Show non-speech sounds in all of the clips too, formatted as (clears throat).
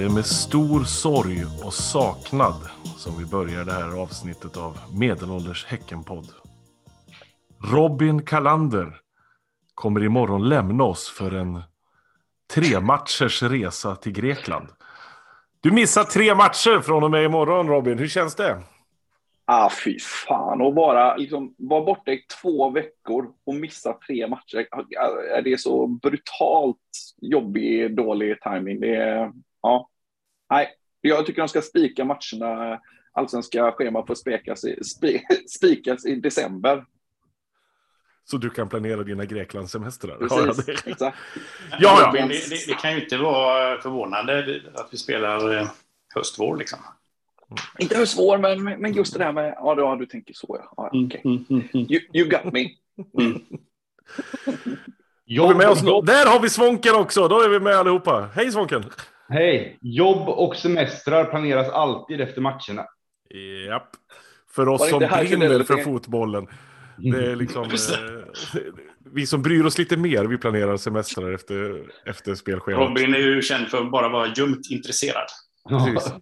Det är med stor sorg och saknad som vi börjar det här avsnittet av Medelålders Häckenpodd. Robin Kalander kommer imorgon lämna oss för en tre matchers resa till Grekland. Du missar tre matcher från och med imorgon Robin, hur känns det? Ah, fy fan, och bara liksom, vara borta i två veckor och missa tre matcher. Ah, det är så brutalt jobbig, dålig timing. Det är, ja, nej, jag tycker de ska spika matcherna. Allsvenska schema får spikas i, (laughs) spikas i december. Så du kan planera dina Greklandssemestrar? Precis, ja. (laughs) Ja, ja. Det, det, det, kan ju inte vara förvånande att vi spelar eh, höstvår liksom. Inte höstvår, men, men just det där med, ja, du, ja, du tänker så ja. ja okay. mm, mm, mm, you, you, got me. Mm. Jobb, med oss. Där har vi Svånken också, då är vi med allihopa. Hej Svånken! Hej! Jobb och semestrar planeras alltid efter matcherna. Japp. För oss som brinner för fotbollen. Det är liksom, (laughs) eh, vi som bryr oss lite mer, vi planerar semestrar efter, efter spelschemat. Robin är ju känd för att bara vara ljumt intresserad. Precis.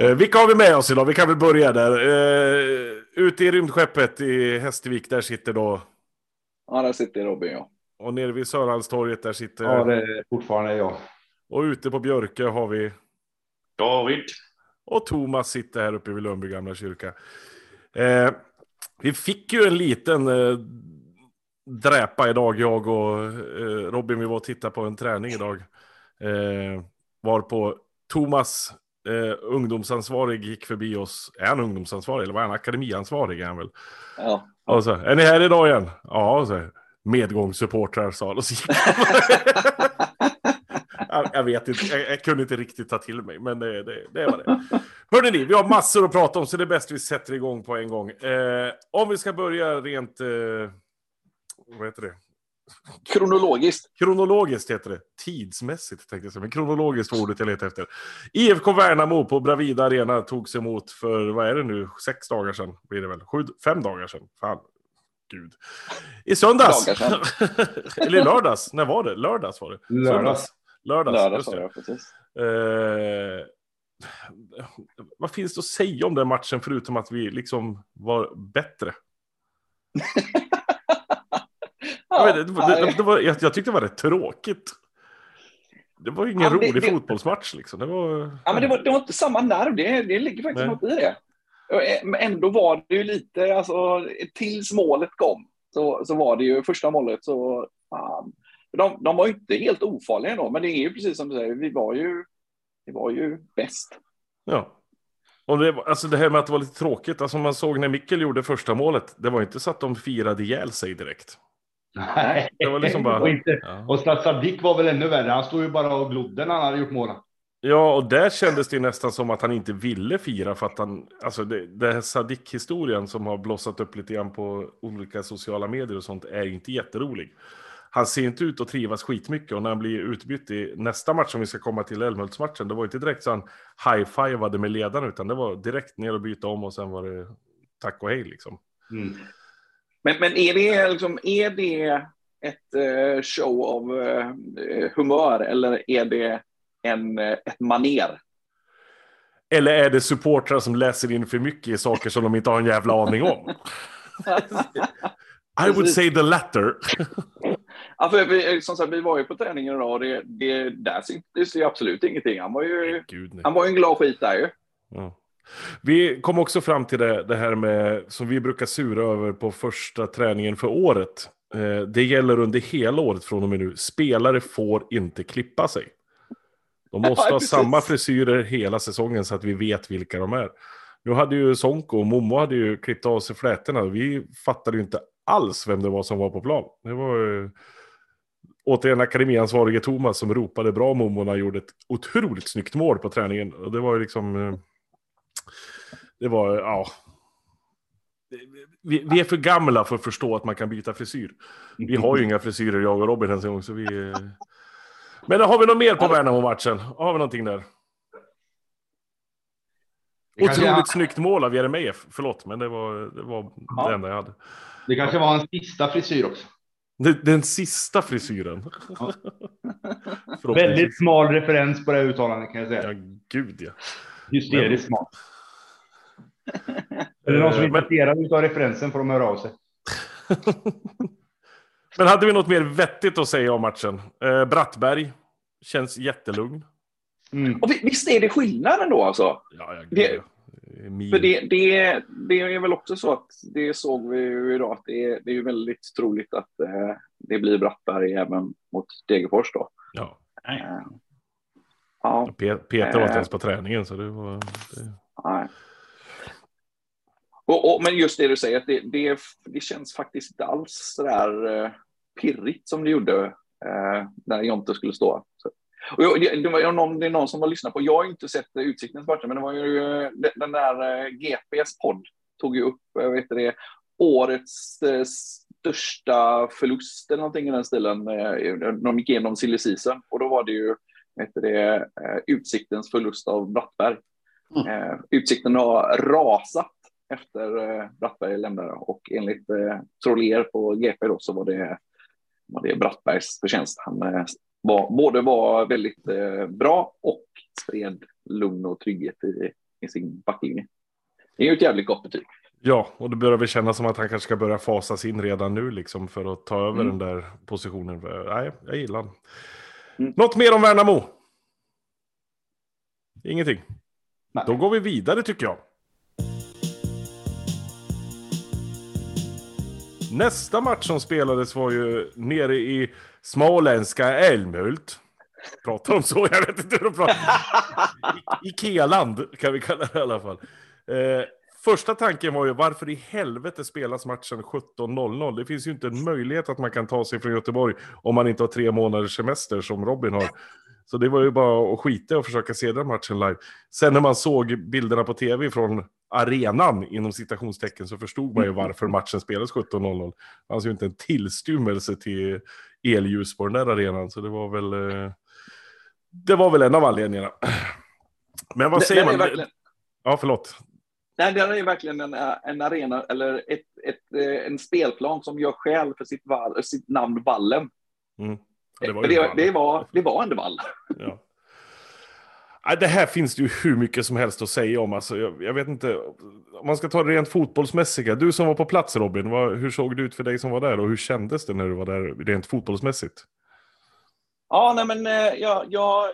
Eh, vilka har vi med oss idag? Vi kan väl börja där. Eh, ute i rymdskeppet i Hästvik, där sitter då... Ja, där sitter Robin, ja. Och nere vid Sörlandstorget, där sitter... Ja, det är fortfarande jag. Och ute på Björke har vi... David. Och Thomas sitter här uppe vid Lundby gamla kyrka. Eh, vi fick ju en liten eh, dräpa idag, jag och eh, Robin. Vi var och tittade på en träning idag. Eh, var på Thomas eh, ungdomsansvarig gick förbi oss. Är han ungdomsansvarig eller var han akademiansvarig? Är han väl? Ja. Och så, är ni här idag igen? Ja, så, medgångssupportrar sa och så gick (laughs) jag, jag vet inte, jag, jag, kunde inte riktigt ta till mig, men det, det, det var det. Hörrni ni, vi har massor att prata om, så det är bäst vi sätter igång på en gång. Eh, om vi ska börja rent, eh, vad heter det? Kronologiskt. Kronologiskt heter det. Tidsmässigt tänkte jag säga, men kronologiskt var ordet jag letade efter. IFK Värnamo på Bravida Arena togs emot för, vad är det nu, sex dagar sedan blir det väl? Sju, fem dagar sedan. Fan, gud. I söndags. (laughs) Eller lördags. När var det? Lördags var det. Lördags. Lördags, Lördags var det, precis. Eh, vad finns det att säga om den matchen förutom att vi liksom var bättre? (laughs) ja, det, det, det, var, jag, jag tyckte det var rätt tråkigt. Det var ingen ja, rolig fotbollsmatch liksom. Det var, ja, men det var, det var inte samma nerv. Det, det ligger faktiskt Nej. något i det. Men ändå var det ju lite, alltså tills målet kom så, så var det ju första målet så fan. De, de var ju inte helt ofarliga då, men det är ju precis som du säger, vi var ju, vi var ju bäst. Ja. Och det, alltså det här med att det var lite tråkigt, alltså man såg när Mikkel gjorde första målet, det var inte så att de firade ihjäl sig direkt. Nej, det var liksom bara, (laughs) och, inte, ja. och Sadik var väl ännu värre, han stod ju bara och glodde när han hade gjort målen. Ja, och där kändes det nästan som att han inte ville fira för att han, alltså det, det här Sadik-historien som har blossat upp lite grann på olika sociala medier och sånt är inte jätterolig. Han ser inte ut att trivas skitmycket och när han blir utbytt i nästa match som vi ska komma till, Älmhultsmatchen, det var inte direkt så han high-fivade med ledarna utan det var direkt ner och byta om och sen var det tack och hej liksom. Mm. Men, men är, det, liksom, är det ett uh, show av uh, humör eller är det en, uh, ett maner? Eller är det supportrar som läser in för mycket i saker som de inte har en jävla aning om? (laughs) I would say the latter. Ja, för vi, som sagt, vi var ju på träningen idag och det, det, där syntes ju absolut ingenting. Han var ju, Gud, han var ju en glad skit där ju. Ja. Vi kom också fram till det, det här med, som vi brukar sura över på första träningen för året. Eh, det gäller under hela året från och med nu. Spelare får inte klippa sig. De (laughs) måste ja, ha samma frisyrer hela säsongen så att vi vet vilka de är. Nu hade ju Sonko och Momo hade ju klippt av sig flätorna. Vi fattade ju inte alls vem det var som var på plan. Det var eh, återigen akademiansvarige Thomas som ropade bra Momo när han gjorde ett otroligt snyggt mål på träningen. Och det var ju liksom... Eh, det var, ja... Vi, vi, är för gamla för att förstå att man kan byta frisyr. Vi har ju inga frisyrer, jag och Robin ens en gång, så vi... Eh, Men har vi något mer på Värnamo-matchen? Har vi någonting där? Otroligt jag... snyggt mål av Jeremejeff. Förlåt, men det var, det var ja. det enda jag hade. Det kanske var hans sista frisyr också. Den sista frisyren. Ja. Väldigt smal referens på det uttalandet kan jag säga. Ja, gud ja. Hysteriskt smal. Är det någon som är intresserad av referensen får de höra av sig. (laughs) Men hade vi något mer vettigt att säga om matchen? Eh, Brattberg känns jättelugn. Mm. Och visst är det skillnad ändå alltså? Ja, jag det, för det, det, det är väl också så att det såg vi ju idag att det är, det är väldigt troligt att eh, det blir Brattberg även mot Degerfors då. Ja. Eh, ja. Peter var inte ens på träningen så det var... Det... Nej. Och, och, men just det du säger, att det, det, det känns faktiskt inte alls så där eh, pirrigt som det gjorde eh, när Jonte skulle stå. Och jag, det, var någon, det är någon som har lyssnat på, jag har inte sett Utsiktens matcher, men det var ju eh, den där eh, GPs podd tog ju upp, jag vet det, årets eh, största förlust eller någonting i den stilen. De gick igenom silly season och då var det ju heter det, Utsiktens förlust av Brattberg. Mm. Utsikten har rasat efter Brattberg lämnade och enligt Trollér på GP då så var det, var det Brattbergs förtjänst. Han var, både var väldigt eh, bra och spred lugn och trygghet i, i sin backlinje. Det är ju ett jävligt gott betyg. Ja, och det börjar väl kännas som att han kanske ska börja fasas in redan nu liksom för att ta över mm. den där positionen. Nej, jag gillar honom. Mm. Något mer om Värnamo? Ingenting? Nej. Då går vi vidare tycker jag. Nästa match som spelades var ju nere i småländska Älmhult. Pratar de så? Jag vet inte hur de pratar. (laughs) Ikealand kan vi kalla det i alla fall. Eh, första tanken var ju varför i helvete spelas matchen 17.00? Det finns ju inte en möjlighet att man kan ta sig från Göteborg om man inte har tre månaders semester som Robin har. Så det var ju bara att skita och försöka se den matchen live. Sen när man såg bilderna på tv från arenan inom citationstecken så förstod man ju varför (laughs) matchen spelades 17.00. Det fanns ju inte en tillstymmelse till elljus på den där arenan, så det var väl... Eh, det var väl en av anledningarna. Men vad säger man? Ja, förlåt. Nej, det är verkligen en, en arena eller ett, ett, eh, en spelplan som gör skäl för sitt, val, sitt namn Vallen. Mm. Det, var det, det, var, det var en vall. (laughs) Ja. Det här finns det ju hur mycket som helst att säga om. Alltså, jag, jag vet inte, om man ska ta det rent fotbollsmässiga. Du som var på plats Robin, vad, hur såg det ut för dig som var där och hur kändes det när du var där rent fotbollsmässigt? Ja, nej men eh, jag, jag,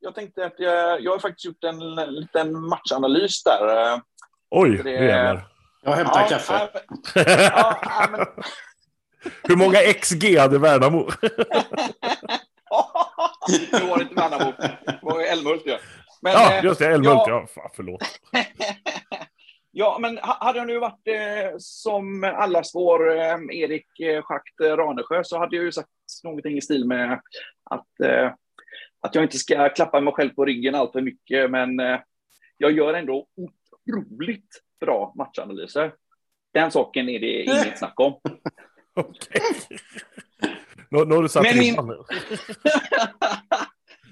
jag tänkte att jag, jag har faktiskt gjort en liten matchanalys där. Oj, det jävlar. Jag hämtar ja, kaffe. Ja, ja, men... (laughs) Hur många XG hade Värnamo? (laughs) det var inte Värnamo. Det var Älmhult ja. Men, ja, eh, just det. Älmhult, ja. ja. Fan, förlåt. (laughs) ja, men hade jag nu varit eh, som allas vår eh, Erik eh, Schakt eh, Ranesjö så hade jag ju sagt någonting i stil med att, eh, att jag inte ska klappa mig själv på ryggen allt för mycket, men eh, jag gör ändå otroligt bra matchanalyser. Den saken är det inget snack om. (laughs) Okej. Nu, nu har du satt men min... (laughs)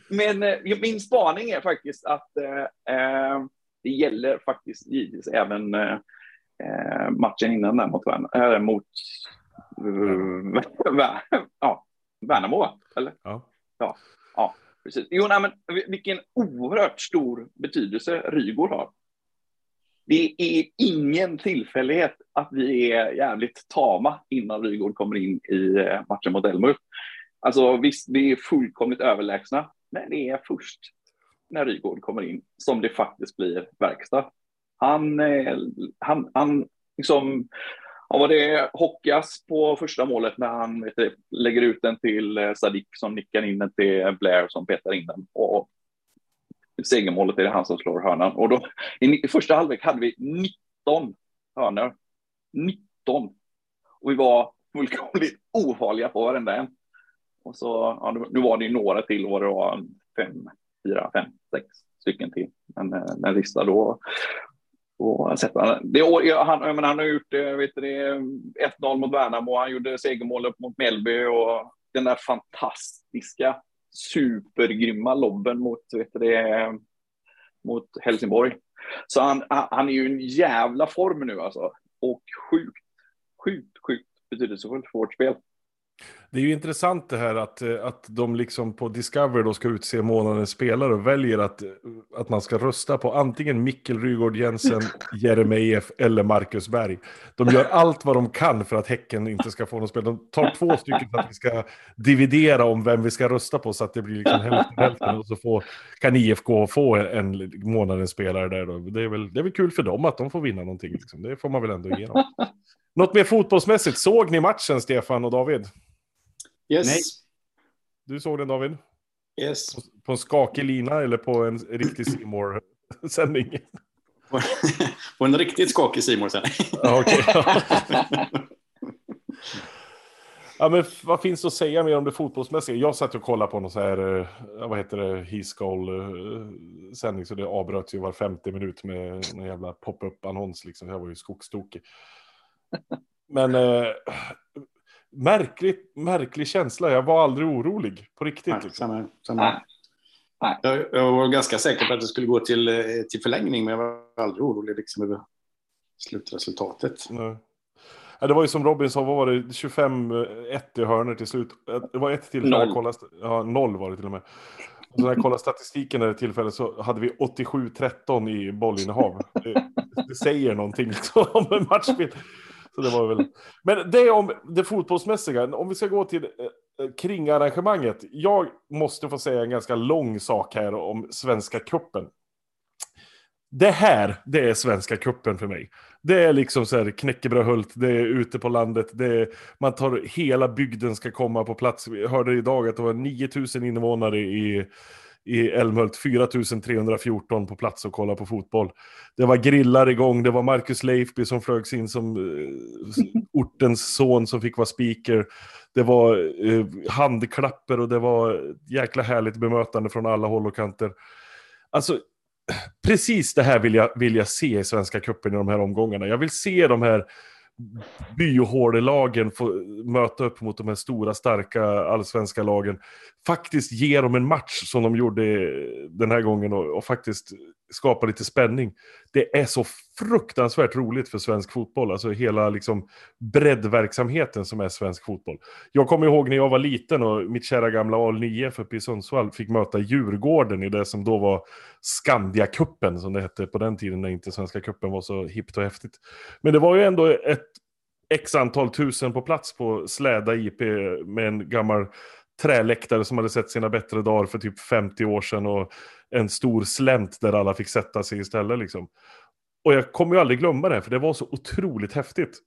Men eh, min spaning är faktiskt att eh, eh det gäller faktiskt givetvis även eh, eh matchen innan där mot, äh, mot ja, Värnamo, eller? Ja. ja. Ja, precis. Jo, nej, men vilken oerhört stor betydelse Rygård har. Det är ingen tillfällighet att vi är jävligt tama innan Rygård kommer in i eh, matchen mot Elmhult. Alltså visst, vi är fullkomligt överlägsna, men det är först när Rygård kommer in som det faktiskt blir verkstad. Han, eh, han, han liksom, ja, var det Hockas på första målet när han vet, lägger ut den till eh, Sadik som nickar in den till Blair som petar in den. Och Typ segermålet är det han som slår hörnan. Och då, i första halvlek hade vi 19 hörnor. 19. Och vi var fullkomligt (laughs) ofarliga på varenda en. Och så, ja, nu var det ju några till, vad det var, fem, fyra, fem, sex stycken till. Men eh, den Rista då, och sätter han, det, han, jag menar, han har gjort eh, 1-0 mot Värnamo, han gjorde segermålet mot Mellby och den där fantastiska supergrymma lobben mot, vet det, mot Helsingborg. Så han, han är ju en jävla form nu alltså. Och sjukt, sjukt, sjukt betydelsefullt för vårt spel. Det är ju intressant det här att, eh, att de liksom på Discovery då ska utse månadens spelare och väljer att, eh, att man ska rösta på antingen Mikkel Rygaard Jensen, (laughs) Jeremejeff eller Marcus Berg. De gör allt vad de kan för att Häcken inte ska få något spel. De tar två stycken för att vi ska dividera om vem vi ska rösta på så att det blir liksom hälften hälften och så får, kan IFK få en månadens spelare där då. Det är, väl, det är väl kul för dem att de får vinna någonting. Liksom. Det får man väl ändå ge dem. Något mer fotbollsmässigt, såg ni matchen Stefan och David? Yes. Nej. Du såg den David? Yes. På, på en skakig lina eller på en riktig simor (laughs) sändning (laughs) på en riktigt skakig simor sändning ja, okay. (laughs) ja, men vad finns det att säga mer om det fotbollsmässiga? Jag satt och kollade på någon så här, eh, vad heter det, He-Skull-sändning, eh, så det avbröts ju var femte minut med en jävla pop-up-annons liksom. Jag var ju skogstokig. Men eh, märklig, märklig känsla. Jag var aldrig orolig på riktigt. Nej, liksom. samma, samma. Nej. Jag, jag, var ganska säker på att det skulle gå till, eh, till förlängning, men jag var aldrig orolig liksom, över slutresultatet. Nej. Det var ju som Robin sa, vad var det, 25-1 i hörnor till slut. Det var ett tillfälle, noll. Kollade, ja, noll var det till och med. Och när jag kollade statistiken det tillfället så hade vi 87-13 i bollinnehav. Det, det säger någonting liksom, om en matchbild. Så det var väl... Men det om det fotbollsmässiga. Om vi ska gå till eh, eh, kringarrangemanget. Jag måste få säga en ganska lång sak här om Svenska Kuppen. Det här, det är Svenska Kuppen för mig. Det är liksom så här knäckebrödhult, det är ute på landet, det är, man tar hela bygden ska komma på plats. Vi hörde idag att det var 9000 invånare i i Älmhult, 4314 på plats och kolla på fotboll. Det var grillar igång, det var Marcus Leifby som flögs in som eh, (laughs) ortens son som fick vara speaker. Det var eh, handklapper och det var jäkla härligt bemötande från alla håll och kanter. Alltså, precis det här vill jag, vill jag se i Svenska Cupen i de här omgångarna. Jag vill se de här byhålelagen får möta upp mot de här stora, starka allsvenska lagen. Faktiskt ge dem en match som de gjorde den här gången och, och faktiskt skapa lite spänning. Det är så fruktansvärt roligt för svensk fotboll, alltså hela liksom breddverksamheten som är svensk fotboll. Jag kommer ihåg när jag var liten och mitt kära gamla AL9 uppe i Sundsvall fick möta Djurgården i det som då var Skandia-cupen, som det hette på den tiden när inte Svenska cupen var så hippt och häftigt. Men det var ju ändå ett x antal tusen på plats på Släda IP med en gammal träläktare som hade sett sina bättre dagar för typ 50 år sedan och en stor slänt där alla fick sätta sig istället. Liksom. Och jag kommer ju aldrig glömma det, för det var så otroligt häftigt.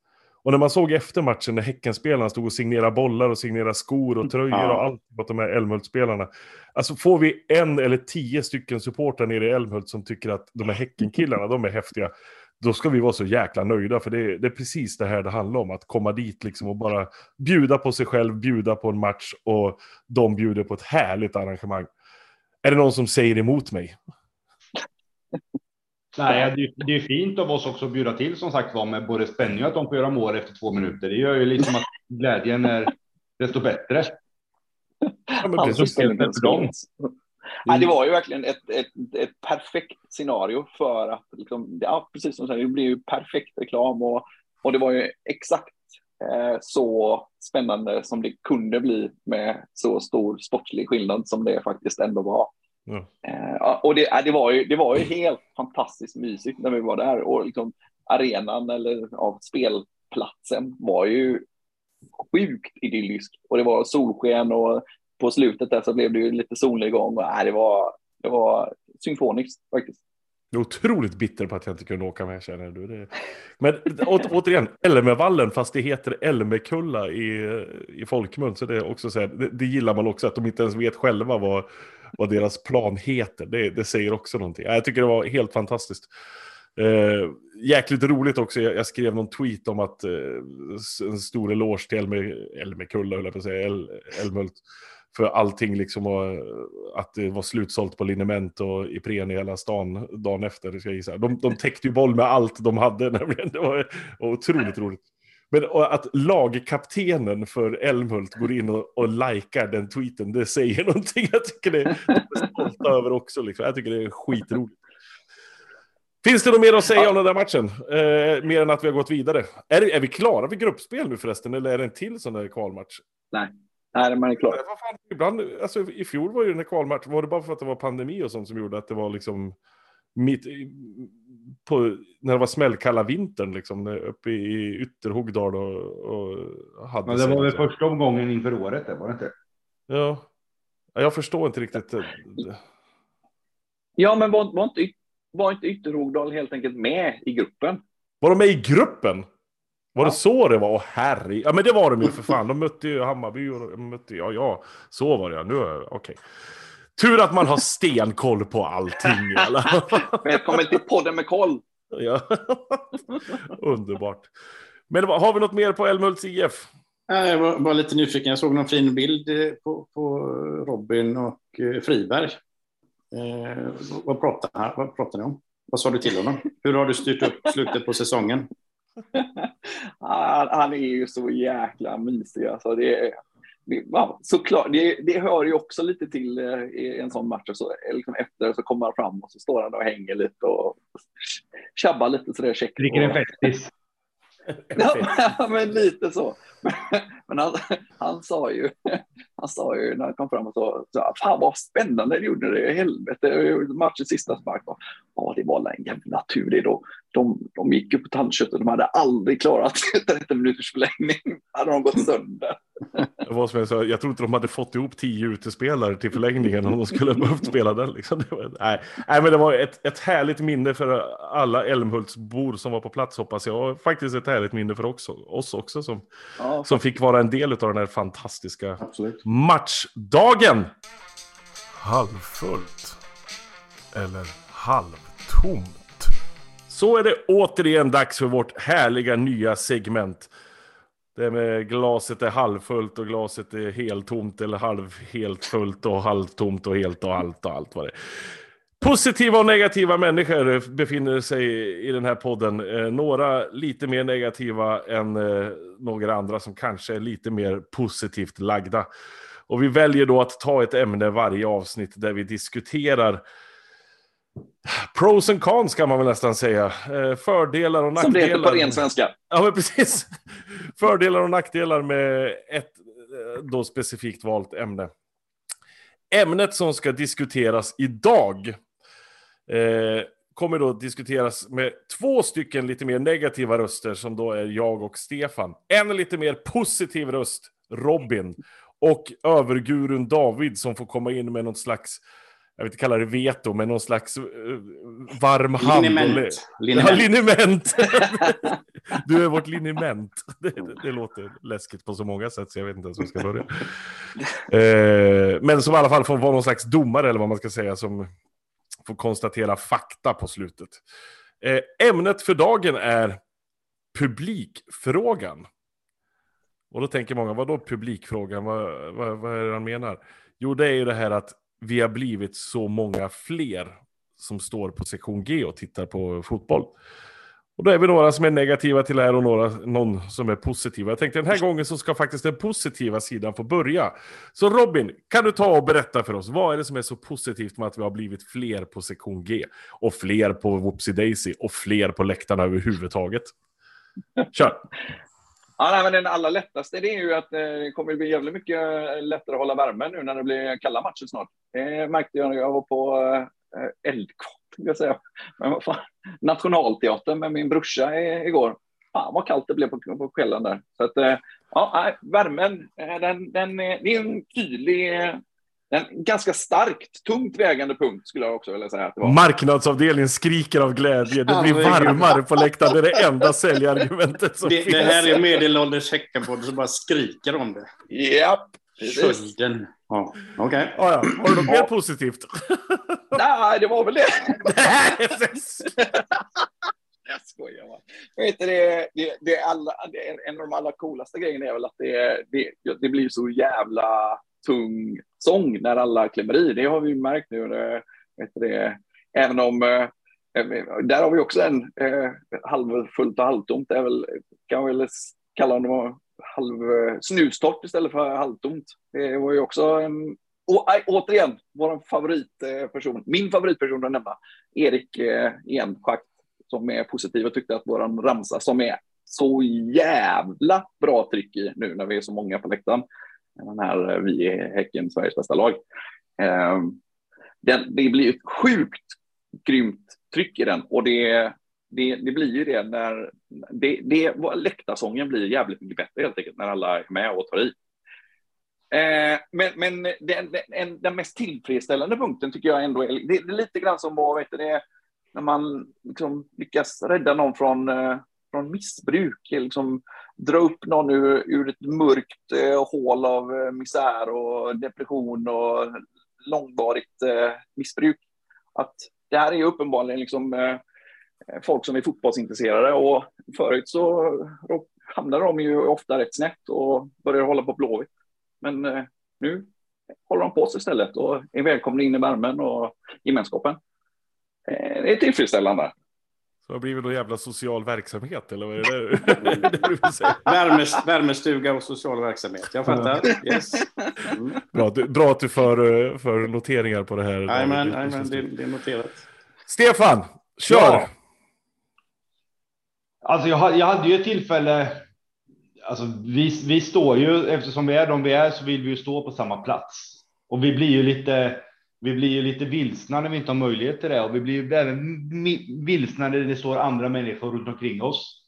Och när man såg efter matchen när Häckenspelarna stod och signerade bollar och signerade skor och tröjor ja. och allt åt de här Älmhult-spelarna. Alltså får vi en eller tio stycken supportrar nere i Älmhult som tycker att de här Häckenkillarna, de är häftiga, då ska vi vara så jäkla nöjda. För det är, det är, precis det här det handlar om. Att komma dit liksom och bara bjuda på sig själv, bjuda på en match och de bjuder på ett härligt arrangemang. Är det någon som säger emot mig? Nej, det är, det är fint av oss också att bjuda till som sagt var med både spänning och att de får göra mål efter två minuter. Det gör ju liksom att glädjen är desto bättre. Ja, men för dem. Ja, det var ju verkligen ett, ett, ett perfekt scenario för att, liksom, ja, precis som du säger, det blev ju perfekt reklam och, och det var ju exakt eh, så spännande som det kunde bli med så stor sportslig skillnad som det faktiskt ändå var. Mm. Eh, och det, det, var ju, det var ju helt fantastiskt mysigt när vi var där och liksom arenan eller ja, spelplatsen var ju sjukt idyllisk och det var solsken och på slutet där så blev det ju lite solnedgång och nej, det var, det var symfoniskt faktiskt. Jag är otroligt bitter på att jag inte kunde åka med känner du. Det... Men å, återigen, Älmevallen fast det heter Älmekulla i, i folkmun. Så det, är också så här, det, det, gillar man också, att de inte ens vet själva vad, vad deras plan heter. Det, det säger också någonting. Jag tycker det var helt fantastiskt. Eh, jäkligt roligt också, jag, jag, skrev någon tweet om att eh, en stor eloge till Elme, Älmekulla, höll jag på att säga, El, Älmhult för allting liksom var, att det var slutsålt på liniment och Ipren i hela stan dagen efter. Ska jag gissa. De, de täckte ju boll med allt de hade (laughs) nämligen. Det var otroligt roligt. Men att lagkaptenen för Älmhult går in och, och likar den tweeten, det säger någonting. Jag tycker det är stolta över också. Liksom. Jag tycker det är skitroligt. Finns det något mer att säga ja. om den där matchen? Eh, mer än att vi har gått vidare. Är, är vi klara för gruppspel nu förresten, eller är det en till sån där kvalmatch? Nej, Nej man är klar. Vad fan, ibland, alltså, I fjol var ju den här kvalmatchen, var det bara för att det var pandemi och sånt som gjorde att det var liksom mitt på, när det var smällkalla vintern liksom, uppe i Ytterhogdal och, och hade... Men det var väl första omgången inför året, det var det inte? Ja. Jag förstår inte riktigt. Ja, men var, var, inte, var inte Ytterhogdal helt enkelt med i gruppen? Var de med i gruppen? Var ja. det så det var? Åh herre. Ja men det var de ju för fan. De mötte ju Hammarby och mötte, ja ja, så var det ja. Nu, okej. Okay. Tur att man har stenkoll på allting. (laughs) Välkommen till podden med koll. Ja. Underbart. Men har vi något mer på Älmhults IF? Jag var, var, lite nyfiken. Jag såg någon fin bild eh, på, på Robin och eh, Friberg. Eh, vad, pratar, vad pratar ni om? Vad sa du till honom? Hur har du styrt upp slutet på säsongen? Han, han är ju så jäkla mysig. Alltså det, Ja, såklart, det, det hör ju också lite till eh, i en sån match. Så, liksom efter så kommer han fram och så står han och hänger lite och tjabbar lite sådär käckt. Dricker en festis. (laughs) ja, (laughs) men lite så. (laughs) Men han, han, sa ju, han sa ju när han kom fram och sa, fan vad spännande det gjorde det, helvete, matchens sista spark. Ja, det var en jävla tur det då. De, de gick upp på tandköttet, de hade aldrig klarat (laughs) 30 minuters förlängning. hade de gått sönder. Det var som jag, sa, jag tror inte de hade fått ihop tio utespelare till förlängningen om de skulle ha behövt spela den. Liksom. Det var, nej. nej, men det var ett, ett härligt minne för alla Älmhultsbor som var på plats hoppas jag. Och faktiskt ett härligt minne för också, oss också som, ja, som fick vara en del av den här fantastiska Absolut. matchdagen. Halvfullt. Eller tomt. Så är det återigen dags för vårt härliga nya segment. Det med glaset är halvfullt och glaset är heltomt eller halvhelt fullt och halvtomt och helt och allt och allt vad det är. Positiva och negativa människor befinner sig i den här podden. Eh, några lite mer negativa än eh, några andra som kanske är lite mer positivt lagda. Och vi väljer då att ta ett ämne varje avsnitt där vi diskuterar Pros and cons kan man väl nästan säga. Eh, fördelar och nackdelar. Som det heter på ren svenska. Ja, men precis. (laughs) Fördelar och nackdelar med ett eh, då specifikt valt ämne. Ämnet som ska diskuteras idag eh, kommer då diskuteras med två stycken lite mer negativa röster som då är jag och Stefan. En lite mer positiv röst, Robin. Och övergurun David som får komma in med något slags jag vill inte kalla det veto, men någon slags uh, varm hand. Liniment. Liniment. Ja, liniment. (laughs) du är vårt liniment. Det, det, det, låter läskigt på så många sätt, så jag vet inte ens hur jag ska börja. uh, men som i alla fall får vara någon slags domare, eller vad man ska säga, som får konstatera fakta på slutet. Uh, ämnet för dagen är publikfrågan. Och då tänker många, vad då publikfrågan? Vad, vad, vad är det han menar? Jo, det är ju det här att vi har blivit så många fler som står på sektion G och tittar på fotboll. Och då är vi några som är negativa till det här och några, någon som är positiva. Jag tänkte den här gången så ska faktiskt den positiva sidan få börja. Så Robin, kan du ta och berätta för oss, vad är det som är så positivt med att vi har blivit fler på sektion G? Och fler på Whoopsie Daisy och fler på läktarna överhuvudtaget? Kör! Ja, nej, men den allra lättaste det är ju att eh, det kommer bli jävligt mycket eh, lättare att hålla värmen nu när det blir kalla matcher snart. Det märkte jag när jag var på eh, Eldkvarn, jag säga. Men vad fan, Nationalteatern med min brorsa igår. Fan vad kallt det blev på, på kvällen där. Så att, eh, ja, värmen, eh, den, den, eh, det är en tydlig en ganska starkt, tungt vägande punkt skulle jag också vilja säga. Att det var. Marknadsavdelningen skriker av glädje. Det blir varmare på läktaren. Det är det enda säljargumentet som det, finns. Det här är medelålders Häckenpodd som bara skriker om det. Japp. Skölden. Ja, okej. Okay. Ja, ja. Har du något mer positivt? (laughs) Nej, det var väl det. (laughs) Jag skojar bara. Vet du, det, det, det, alla, det, en av de allra coolaste grejerna är väl att det, det, det blir så jävla tung sång när alla klämmer i. Det har vi märkt nu. Eh, Vet det, även om eh, eh, där har vi också en eh, halvfullt och halvtomt. Det är väl, kan man väl kalla det halv eh, snustort istället för halvtomt. Det var ju också en, och återigen, vår favoritperson, min favoritperson att nämna, Erik eh, Enschakt som är positiv och tyckte att vår ramsa som är så jävla bra tryck i nu när vi är så många på läktaren. Den här eh, vi är Häcken, Sveriges bästa lag. Ehm, den, det blir ett sjukt grymt tryck i den och det, det, det blir ju det när det, det, läktarsången blir jävligt mycket bättre helt enkelt när alla är med och tar i. Eh, men men den, den, den, mest tillfredsställande punkten tycker jag ändå är, det, är lite grann som vad vet det, när man liksom lyckas rädda någon från, eh, från missbruk, liksom dra upp någon ur, ur ett mörkt eh, hål av eh, misär och depression och långvarigt eh, missbruk. Att det här är uppenbarligen liksom, eh, folk som är fotbollsintresserade och förut så hamnar de ju ofta rätt snett och börjar hålla på Blåvitt. Men eh, nu håller de på sig istället och är välkomna in i värmen och gemenskapen. Eh, det är tillfredsställande. Så det har blivit någon jävla social verksamhet eller vad är det, du (laughs) Värmes, värmestuga och social verksamhet, jag fattar. Yes. Mm. Bra, bra att du för, för noteringar på det här. Jajamän, det, det är noterat. Stefan, kör! Ja. Alltså jag, jag hade ju ett tillfälle, alltså vi, vi står ju, eftersom vi är de vi är så vill vi ju stå på samma plats. Och vi blir ju lite, vi blir ju lite vilsna när vi inte har möjlighet till det och vi blir även vilsna när det står andra människor runt omkring oss.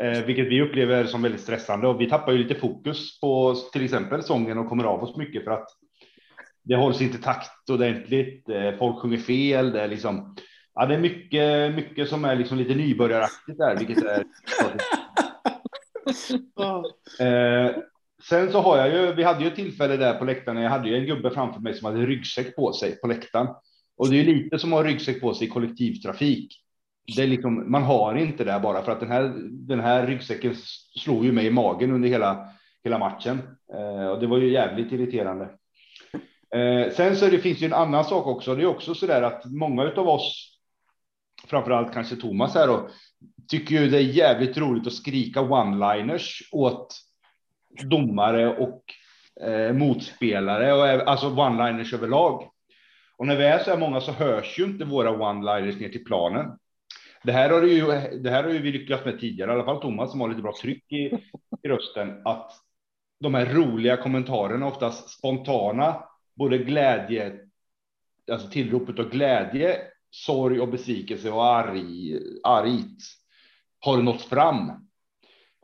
Eh, vilket vi upplever som väldigt stressande och vi tappar ju lite fokus på till exempel sången och kommer av oss mycket för att det hålls inte takt ordentligt. Eh, folk sjunger fel. Det är liksom. Ja, det är mycket, mycket som är liksom lite nybörjaraktigt där, vilket är. (laughs) eh, sen så har jag ju. Vi hade ju ett tillfälle där på läktaren. Jag hade ju en gubbe framför mig som hade ryggsäck på sig på läktaren och det är lite som att ha ryggsäck på sig i kollektivtrafik. Det är liksom, man har inte det bara för att den här, den här ryggsäcken slog ju mig i magen under hela, hela matchen. Eh, och det var ju jävligt irriterande. Eh, sen så det finns ju en annan sak också. Det är också så där att många av oss, framförallt kanske Thomas här då, tycker ju det är jävligt roligt att skrika one-liners åt domare och eh, motspelare och alltså one-liners överlag. Och när vi är så här många så hörs ju inte våra one-liners ner till planen. Det här har ju, det här har ju vi lyckats med tidigare, i alla fall Thomas som har lite bra tryck i, i rösten, att de här roliga kommentarerna, oftast spontana, både glädje, alltså tillropet av glädje, sorg och besvikelse och arg, argt har nått fram.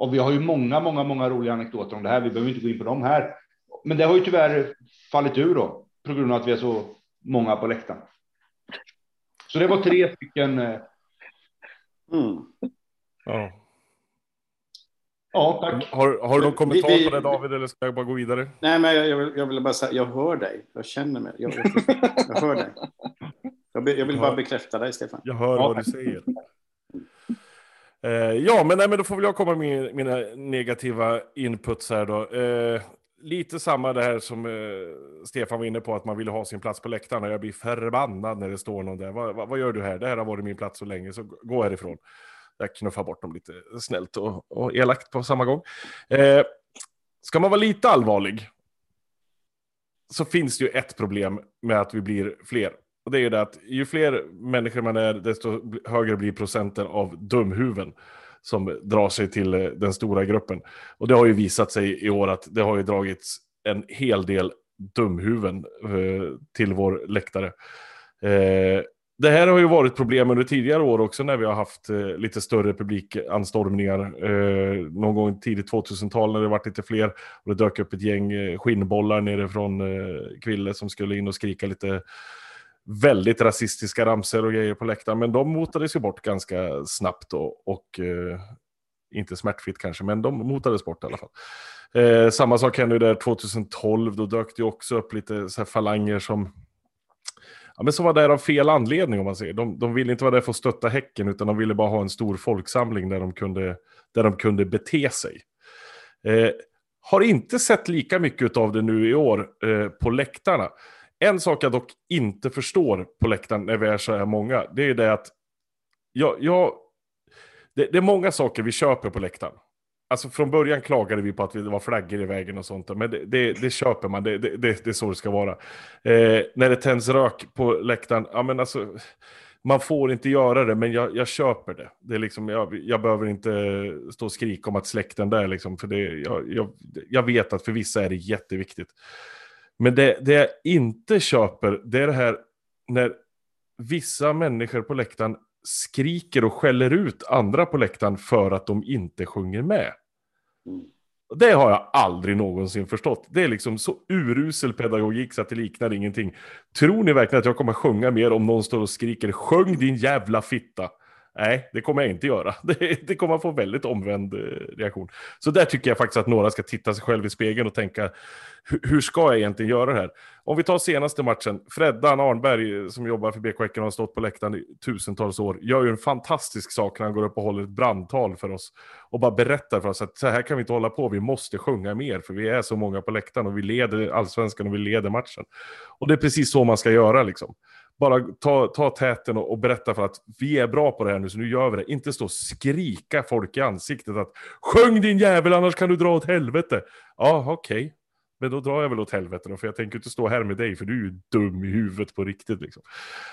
Och vi har ju många, många, många roliga anekdoter om det här. Vi behöver inte gå in på dem här. Men det har ju tyvärr fallit ur då på grund av att vi är så många på läktaren. Så det var tre stycken. Eh, mm. Ja. Ja, tack. Har, har du någon kommentar vi, vi, på det David eller ska jag bara gå vidare? Nej, men jag, jag, vill, jag vill bara säga, jag hör dig. Jag känner mig. Jag, jag, jag hör dig. Jag, jag vill bara bekräfta dig, Stefan. Jag hör ja. vad du säger. Eh, ja, men, nej, men då får väl jag komma med mina negativa inputs här då. Eh, lite samma det här som eh, Stefan var inne på, att man vill ha sin plats på läktaren. Jag blir förbannad när det står någon där. Va, va, vad gör du här? Det här har varit min plats så länge, så gå härifrån jag knuffar bort dem lite snällt och, och elakt på samma gång. Eh, ska man vara lite allvarlig så finns det ju ett problem med att vi blir fler. Och det är ju det att ju fler människor man är, desto högre blir procenten av dumhuven som drar sig till eh, den stora gruppen. Och det har ju visat sig i år att det har ju dragits en hel del dumhuven eh, till vår läktare. Eh, det här har ju varit problem under tidigare år också när vi har haft eh, lite större publikanstormningar. Eh, någon gång tidigt 2000-tal när det varit lite fler. Och det dök upp ett gäng eh, skinnbollar nere från eh, Kville som skulle in och skrika lite väldigt rasistiska ramser och grejer på läktaren. Men de motades ju bort ganska snabbt och, och eh, inte smärtfritt kanske, men de motades bort i alla fall. Eh, samma sak hände ju där 2012, då dök det också upp lite så här falanger som ja, men som var där av fel anledning om man säger. De, de ville inte vara där för att stötta Häcken utan de ville bara ha en stor folksamling där de kunde, där de kunde bete sig. Eh, har inte sett lika mycket av det nu i år eh, på läktarna. En sak jag dock inte förstår på läktaren när vi är så här många, det är det att jag, jag det, det, är många saker vi köper på läktaren. Alltså från början klagade vi på att det var flaggor i vägen och sånt. Men det, det, det köper man, det, det, det, är så det ska vara. Eh, när det tänds rök på läktaren, ja men alltså. man får inte göra det, men jag, jag köper det. det är liksom, jag, jag behöver inte stå och skrika om att släkten där, liksom, för det, jag, jag, jag vet att för vissa är det jätteviktigt. Men det, det jag inte köper, det är det här när vissa människor på läktaren skriker och skäller ut andra på läktaren för att de inte sjunger med. Mm. Det har jag aldrig någonsin förstått. Det är liksom så urusel pedagogik så att det liknar ingenting. Tror ni verkligen att jag kommer sjunga mer om någon står och skriker sjung din jävla fitta? Nej, det kommer jag inte göra. (laughs) Det, det kommer att få väldigt omvänd eh, reaktion. Så där tycker jag faktiskt att några ska titta sig själv i spegeln och tänka, hur ska jag egentligen göra det här? Om vi tar senaste matchen, Freddan Arnberg eh, som jobbar för BK Häcken och har stått på läktaren i tusentals år, gör ju en fantastisk sak när han går upp och håller ett brandtal för oss och bara berättar för oss att så här kan vi inte hålla på, vi måste sjunga mer för vi är så många på läktaren och vi leder allsvenskan och vi leder matchen. Och det är precis så man ska göra liksom bara ta, ta täten och, och, berätta för att vi är bra på det här nu, så nu gör vi det. Inte stå och skrika folk i ansiktet att sjung din jävel, annars kan du dra åt helvete. Ja, okej. Okay. Men då drar jag väl åt helvete då, för jag tänker inte stå här med dig, för du är ju dum i huvudet på riktigt. Liksom.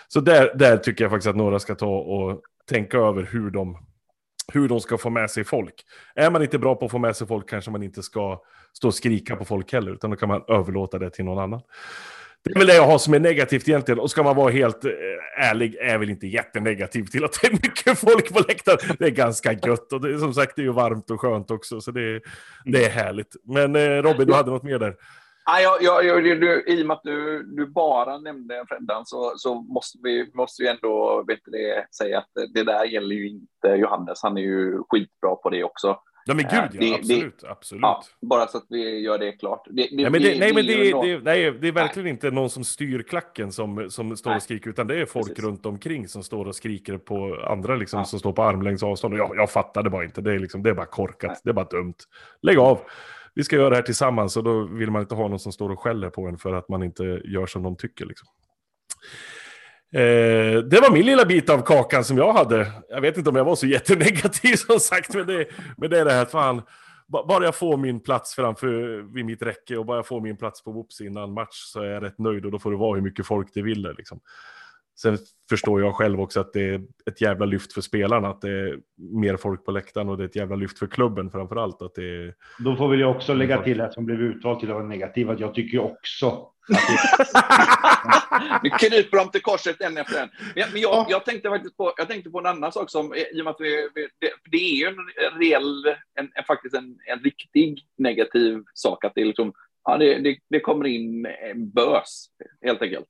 Så där, där tycker jag faktiskt att några ska ta och tänka över hur de, hur de ska få med sig folk. Är man inte bra på att få med sig folk kanske man inte ska stå och skrika på folk heller, utan då kan man överlåta det till någon annan. Det är väl det jag har som är negativt egentligen. Och ska man vara helt eh, ärlig är jag väl inte jättenegativ till att det är mycket folk på läktaren. Det är ganska gött och det är som sagt det är ju varmt och skönt också. Så det, det är härligt. Men eh, Robin, du hade något mer där? Ja, jag, jag, jag, du, I och med att du, du bara nämnde Freddan så, så måste vi måste ju ändå vet det, säga att det där gäller ju inte Johannes. Han är ju skitbra på det också. Ja men gud ja, det, absolut. Det, absolut. Ja, bara så att vi gör det klart. Det, nej, men det, nej, men nej, det är verkligen nej. inte någon som styr klacken som, som står nej. och skriker, utan det är folk Precis. runt omkring som står och skriker på andra liksom, ja. som står på armlängds avstånd. Och jag, jag fattar det bara inte, det är, liksom, det är bara korkat, det är bara dumt. Lägg av! Vi ska göra det här tillsammans och då vill man inte ha någon som står och skäller på en för att man inte gör som de tycker. Liksom. Eh, det var min lilla bit av kakan som jag hade. Jag vet inte om jag var så jättenegativ (laughs) som sagt, men det, men det är det här, fan, bara jag får min plats framför vid mitt räcke och bara jag får min plats på Whoops innan match så är jag rätt nöjd och då får det vara hur mycket folk det vill. Liksom. Sen förstår jag själv också att det är ett jävla lyft för spelarna, att det är mer folk på läktaren och det är ett jävla lyft för klubben framför allt. Att det är... Då får väl jag också lägga till att som blev utvald till att vara negativ, att jag tycker också (laughs) nu kryper de till korset en efter en. Men, men jag, jag, tänkte faktiskt på, jag tänkte på en annan sak som, i och med att vi, det, det är ju en reell, en, en, faktiskt en, en riktig negativ sak att det, är liksom, ja, det, det, det kommer in en bös helt enkelt.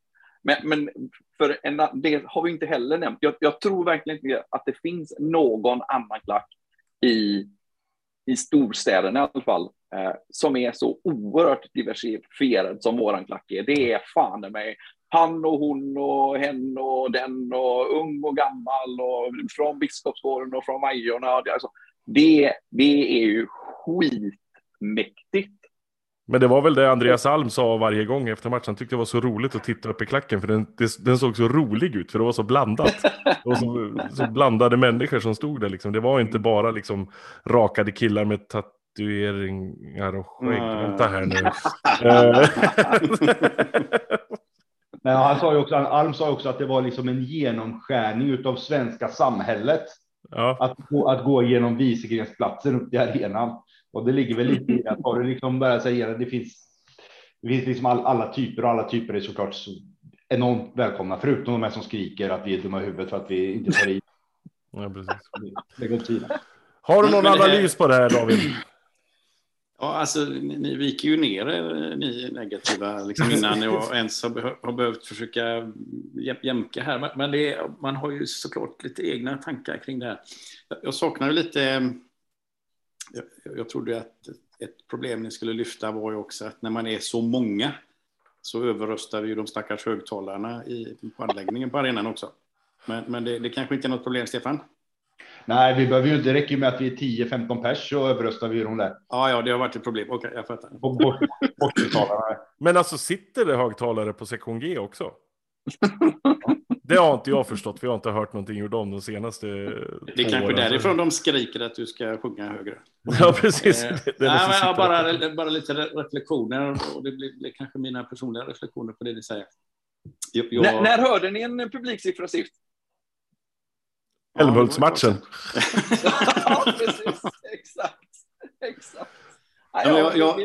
Men, men för en, det har vi inte heller nämnt. Jag, jag, tror verkligen inte att det finns någon annan klack i, i storstäderna i alla fall eh, som är så oerhört diversifierad som våran klack är. Det är fan mig han och hon och hen och den och ung och gammal och från Biskopsgården och från Majorna. Alltså, det, det är ju skitmäktigt. Men det var väl det Andreas Alm sa varje gång efter matchen. Han tyckte det var så roligt att titta upp i klacken för den, den såg så rolig ut för det var så blandat. (laughs) Det var så, så blandade människor som stod där liksom. Det var inte bara liksom rakade killar med tatueringar och skägg. Mm. Vänta här nu. (laughs) Nej, han sa ju också, Alm sa också att det var liksom en genomskärning av svenska samhället. Ja. Att, gå, att gå genom Wieselgrensplatsen upp till arenan. Och det ligger väl lite i att har du liksom bara säger det finns. Det finns liksom all, alla typer och alla typer är såklart så enormt välkomna, förutom de här som skriker att vi är dumma i huvudet för att vi inte tar i. Ja, precis. Har du någon analys på det här David? Ja, alltså ni, viker ju ner er, ni negativa, liksom, innan jag (laughs) ens har, har behövt försöka jämka här. Men det, man har ju såklart lite egna tankar kring det här. Jag saknar lite... Jag, jag trodde att ett problem ni skulle lyfta var ju också att när man är så många så överröstar vi ju de stackars högtalarna i, på anläggningen på arenan också. Men, men det, det kanske inte är något problem, Stefan? Nej, vi behöver ju, det räcker med att vi är 10-15 pers så överröstar vi dem där. Ja, ja, det har varit ett problem. Okej, jag fattar. Bort, bort, Men alltså sitter det högtalare på sektion G också? (laughs) Det har inte jag förstått, för jag har inte hört någonting ur dem de senaste Det är kanske därifrån de skriker att du ska sjunga högre. (laughs) Ja, precis. Eh, det, det nej, men bara, bara lite reflektioner, och det blir, blir, kanske mina personliga reflektioner på det ni säger. Jag, jag... När, när hörde ni en publiksiffra sist? Älmhultsmatchen. (laughs) ja, precis. Exakt. Exakt. Nej, jag- jag-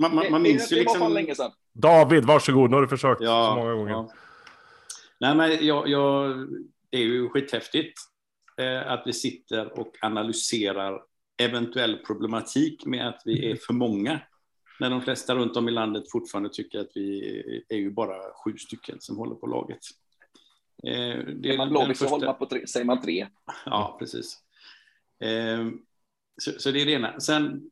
Man, man, man det- minns det, ju liksom... länge sedan. David, varsågod. Nu har du försökt Ja, så många gånger. ja. Nej, men jag, jag, det är ju skithäftigt eh, att vi sitter och analyserar eventuell problematik med att vi är för många. När de flesta runt om i landet fortfarande tycker att vi är ju bara sju stycken som håller på laget. Eh, det Är man den blåvit så håller man på tre, säger man tre. Ja, precis. Eh, så, så det är det ena. Sen,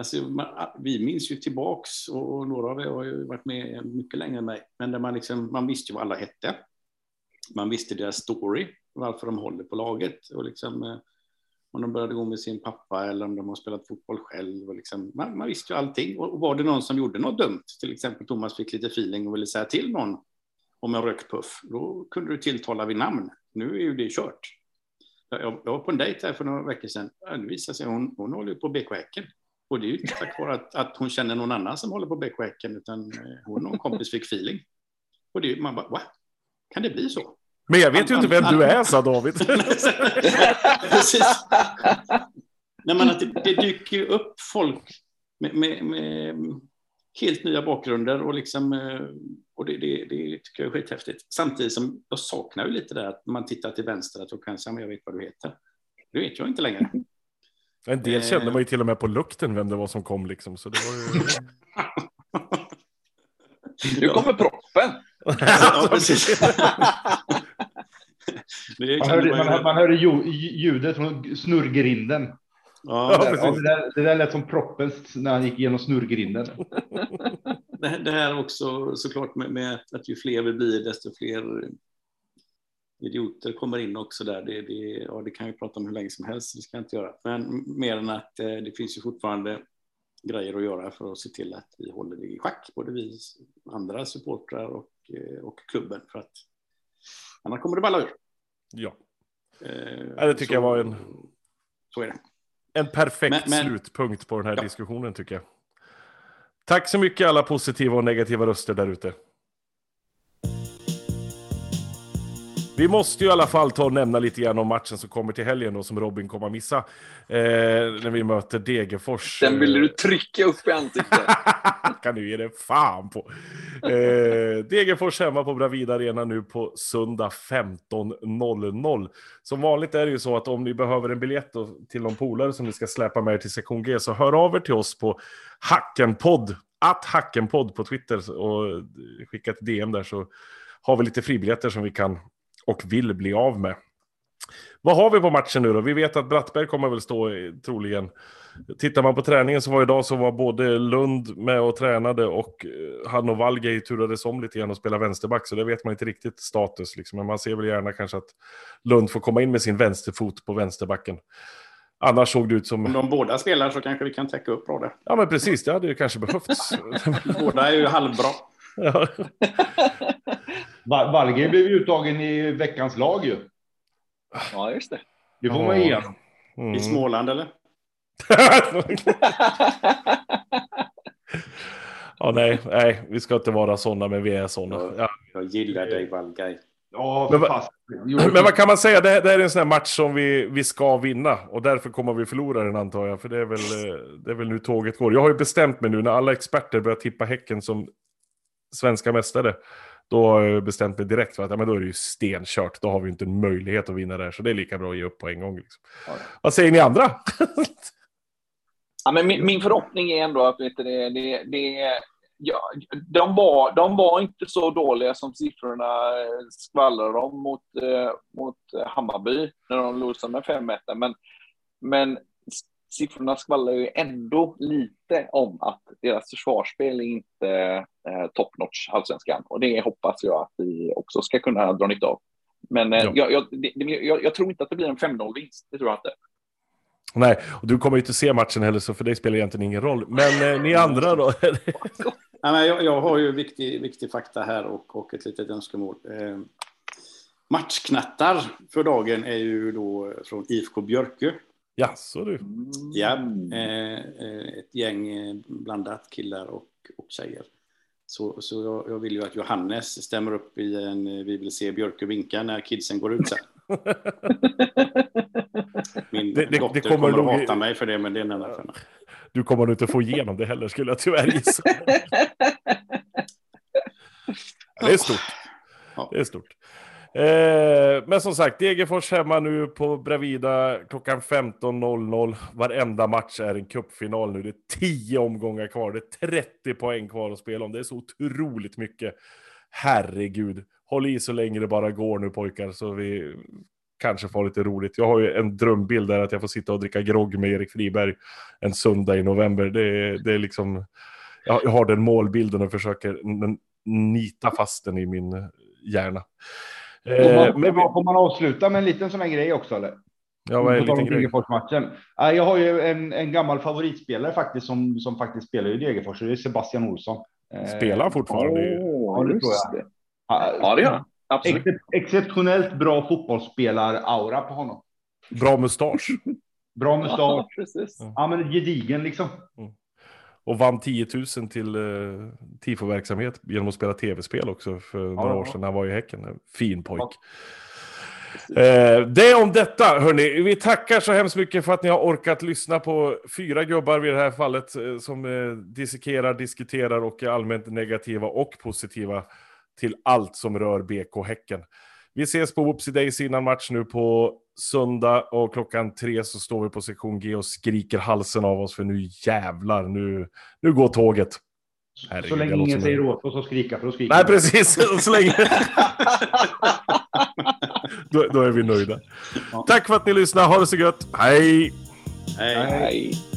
alltså, man, ah, vi minns ju tillbaks, och, och några av er har ju varit med mycket längre än mig, men där man, liksom, man visste ju vad alla hette. Man visste deras story, varför de håller på laget. Och liksom, eh, om de började gå med sin pappa eller om de har spelat fotboll själv. Och liksom, man, man visste ju allting. Och, och var det någon som gjorde något dumt, till exempel Thomas fick lite feeling och ville säga till någon om en rökpuff, då kunde du tilltala vid namn. Nu är ju det kört. Jag, jag var på en dejt här för några veckor sedan. Ja, Det visade sig hon, hon håller ju på BK Häcken. Och det är ju inte tack vare att, att hon känner någon annan som håller på BK Häcken, utan eh, hon och en kompis fick feeling. Och det, man bara, va? Kan det bli så? Men jag vet ju inte vem du är, sa David. (laughs) (laughs) Precis. Nej, men att det, det dyker ju upp folk med, med, med helt nya bakgrunder och, liksom, eh, och det, det, det tycker jag är skithäftigt. Samtidigt som jag saknar ju lite där att man tittar till vänster att då kan jag säga, men jag vet vad du heter. Det vet jag inte längre. En del kände man ju till och med på lukten vem det var som kom liksom. Så det var ju... Nu kommer proppen. ja, (laughs) precis. Det Man hörde, man hörde- man hörde ljudet från snurrgrinden. Ja, Ja, det- precis. Ja, det, där, det där lät som proppen när han gick igenom snurrgrinden. det, det här också såklart med, med att ju fler vi blir, desto fler idioter kommer in också där. Det, det, ja, det kan vi prata om hur länge som helst, det ska jag inte göra. Men mer än att eh, det finns ju fortfarande grejer att göra för att se till att vi håller det i schack, både vi andra supportrar och, eh, och klubben. För att annars kommer det balla ur. Ja, Eh, det tycker så- jag var en- Så är det. en perfekt Men- men- slutpunkt på den här Ja. diskussionen tycker jag. Tack så mycket alla positiva och negativa röster där ute. Vi måste ju i alla fall ta och nämna lite grann om matchen som kommer till helgen då, som Robin kommer att missa. Eh, när vi möter Degerfors. Den ville du trycka upp i ansiktet. (laughs) kan du ge det fan på. Eh, Degerfors hemma på Bravida Arena nu på söndag 15.00. Som vanligt är det ju så att om ni behöver en biljett till någon polare som ni ska släpa med er till sektion G så hör av er till oss på Hackenpodd, att Hackenpodd på Twitter och skicka ett DM där så har vi lite fribiljetter som vi kan och vill bli av med. Vad har vi på matchen nu då? Vi vet att Brattberg kommer väl stå troligen. Tittar man på träningen så var idag så var både Lund med och tränade och eh, han och Valgej turades om lite grann och spela vänsterback. Så det vet man inte riktigt status. Liksom. Men man ser väl gärna kanske att Lund får komma in med sin vänsterfot på vänsterbacken. Annars såg det ut Om som... de båda spelar så kanske vi kan täcka upp bra där. Ja men precis, det hade ju kanske behövts. (laughs) Båda är ju halvbra. (laughs) (laughs) ja. Valger blev ju uttagen i veckans lag ju. Ja, just det. Det får Ja. man ge honom. Mm. I Småland eller? (laughs) ja, nej, nej, vi ska inte vara sådana, men vi är sådana. Ja. Jag gillar dig Valgaj. Ja, Men va-. (clears throat) Men vad kan man säga? Det, här- det här är en sån här match som vi, vi ska vinna. Och därför kommer vi förlora den antar jag. För det är, väl, eh, det är väl nu tåget går. Jag har ju bestämt mig nu när alla experter börjar tippa Häcken som svenska mästare. Då har jag bestämt mig direkt för att ja, men då är det ju stenkört. Då har vi inte en möjlighet att vinna där. Så det är lika bra att ge upp på en gång. Liksom. Ja. Vad säger ni andra? (laughs) Ja, men min, min förhoppning är ändå att vet du, det, det, det, ja, de, var, de var inte så dåliga som siffrorna skvallrar om mot, eh, mot Hammarby när de losade med 5-1. Men, men siffrorna skvallrar ju ändå lite om att deras försvarsspel är inte eh, top notch allsvenskan. Och det hoppas jag att vi också ska kunna dra nytta av. Men eh, Ja. jag, jag, det, jag, jag tror inte att det blir en 5-0-vinst. Det tror jag inte. Nej, och du kommer ju inte se matchen heller, så för dig spelar det egentligen ingen roll. Men eh, ni andra då? (laughs) Men jag, jag har ju viktig, viktig fakta här och, och ett litet önskemål. Eh, matchknattar för dagen är ju då från IFK Björkö. Ja, så du. Ja, Mm. eh, eh, ett gäng eh, blandat killar och, och tjejer. Så, så jag, jag vill ju att Johannes stämmer upp i en Vi vill se Björkö vinka när kidsen går ut sen. (laughs) Min Det- det- dotter det kommer kommer, att hata mig för det, men det är en annan femma. Du kommer nog inte få igenom det heller skulle jag tyvärr gissa. (laughs) Det är stort. Ja. Det är stort. Eh, men som sagt, Degerfors hemma nu på Bravida klockan 15.00. Varenda match är en cupfinal nu. Det är 10 omgångar kvar. Det är 30 poäng kvar att spela om. Det är så otroligt mycket. Herregud. Håll i så länge det bara går nu pojkar, så vi kanske får lite roligt. Jag har ju en drömbild där att jag får sitta och dricka grogg med Erik Friberg en söndag i november. Det, är- det är liksom... Jag har den målbilden och försöker nita fast den i min hjärna. Eh, men vi, får man avsluta med en liten sån här grej också eller? ja, vad är en liten grej? Jag har ju en, en gammal favoritspelare faktiskt som, som faktiskt spelar i Degerfors. Det är Sebastian Olsson. Eh, Spelar fortfarande? Åh, Ja, det tror jag. det. Ja, det gör han. Absolut. Ex exceptionellt bra fotbollsspelar-aura på honom. Bra mustasch. Bra (laughs) mustasch. Ja, precis. Ja, men gedigen liksom. Och vann 10 000 till uh, tifo-verksamhet genom att spela tv-spel också för några år sedan när han var i Häcken. En Fin pojk. Eh, det om detta, hörni. Vi tackar så hemskt mycket för att ni har orkat lyssna på fyra gubbar vid det här fallet eh, som eh, dissekerar, diskuterar och är allmänt negativa och positiva till allt som rör BK Häcken. Vi ses på Whoopsie Days innan match nu på söndag och klockan tre så står vi på sektion G och skriker halsen av oss för nu jävlar, nu, nu går tåget. Herregud, så länge ingen säger åt oss att skrika för att skrika. Nej, precis. Så länge... (laughs) då, då är vi nöjda. Ja. Tack för att ni lyssnade. Ha det så gött. Hej! Hej. Nej.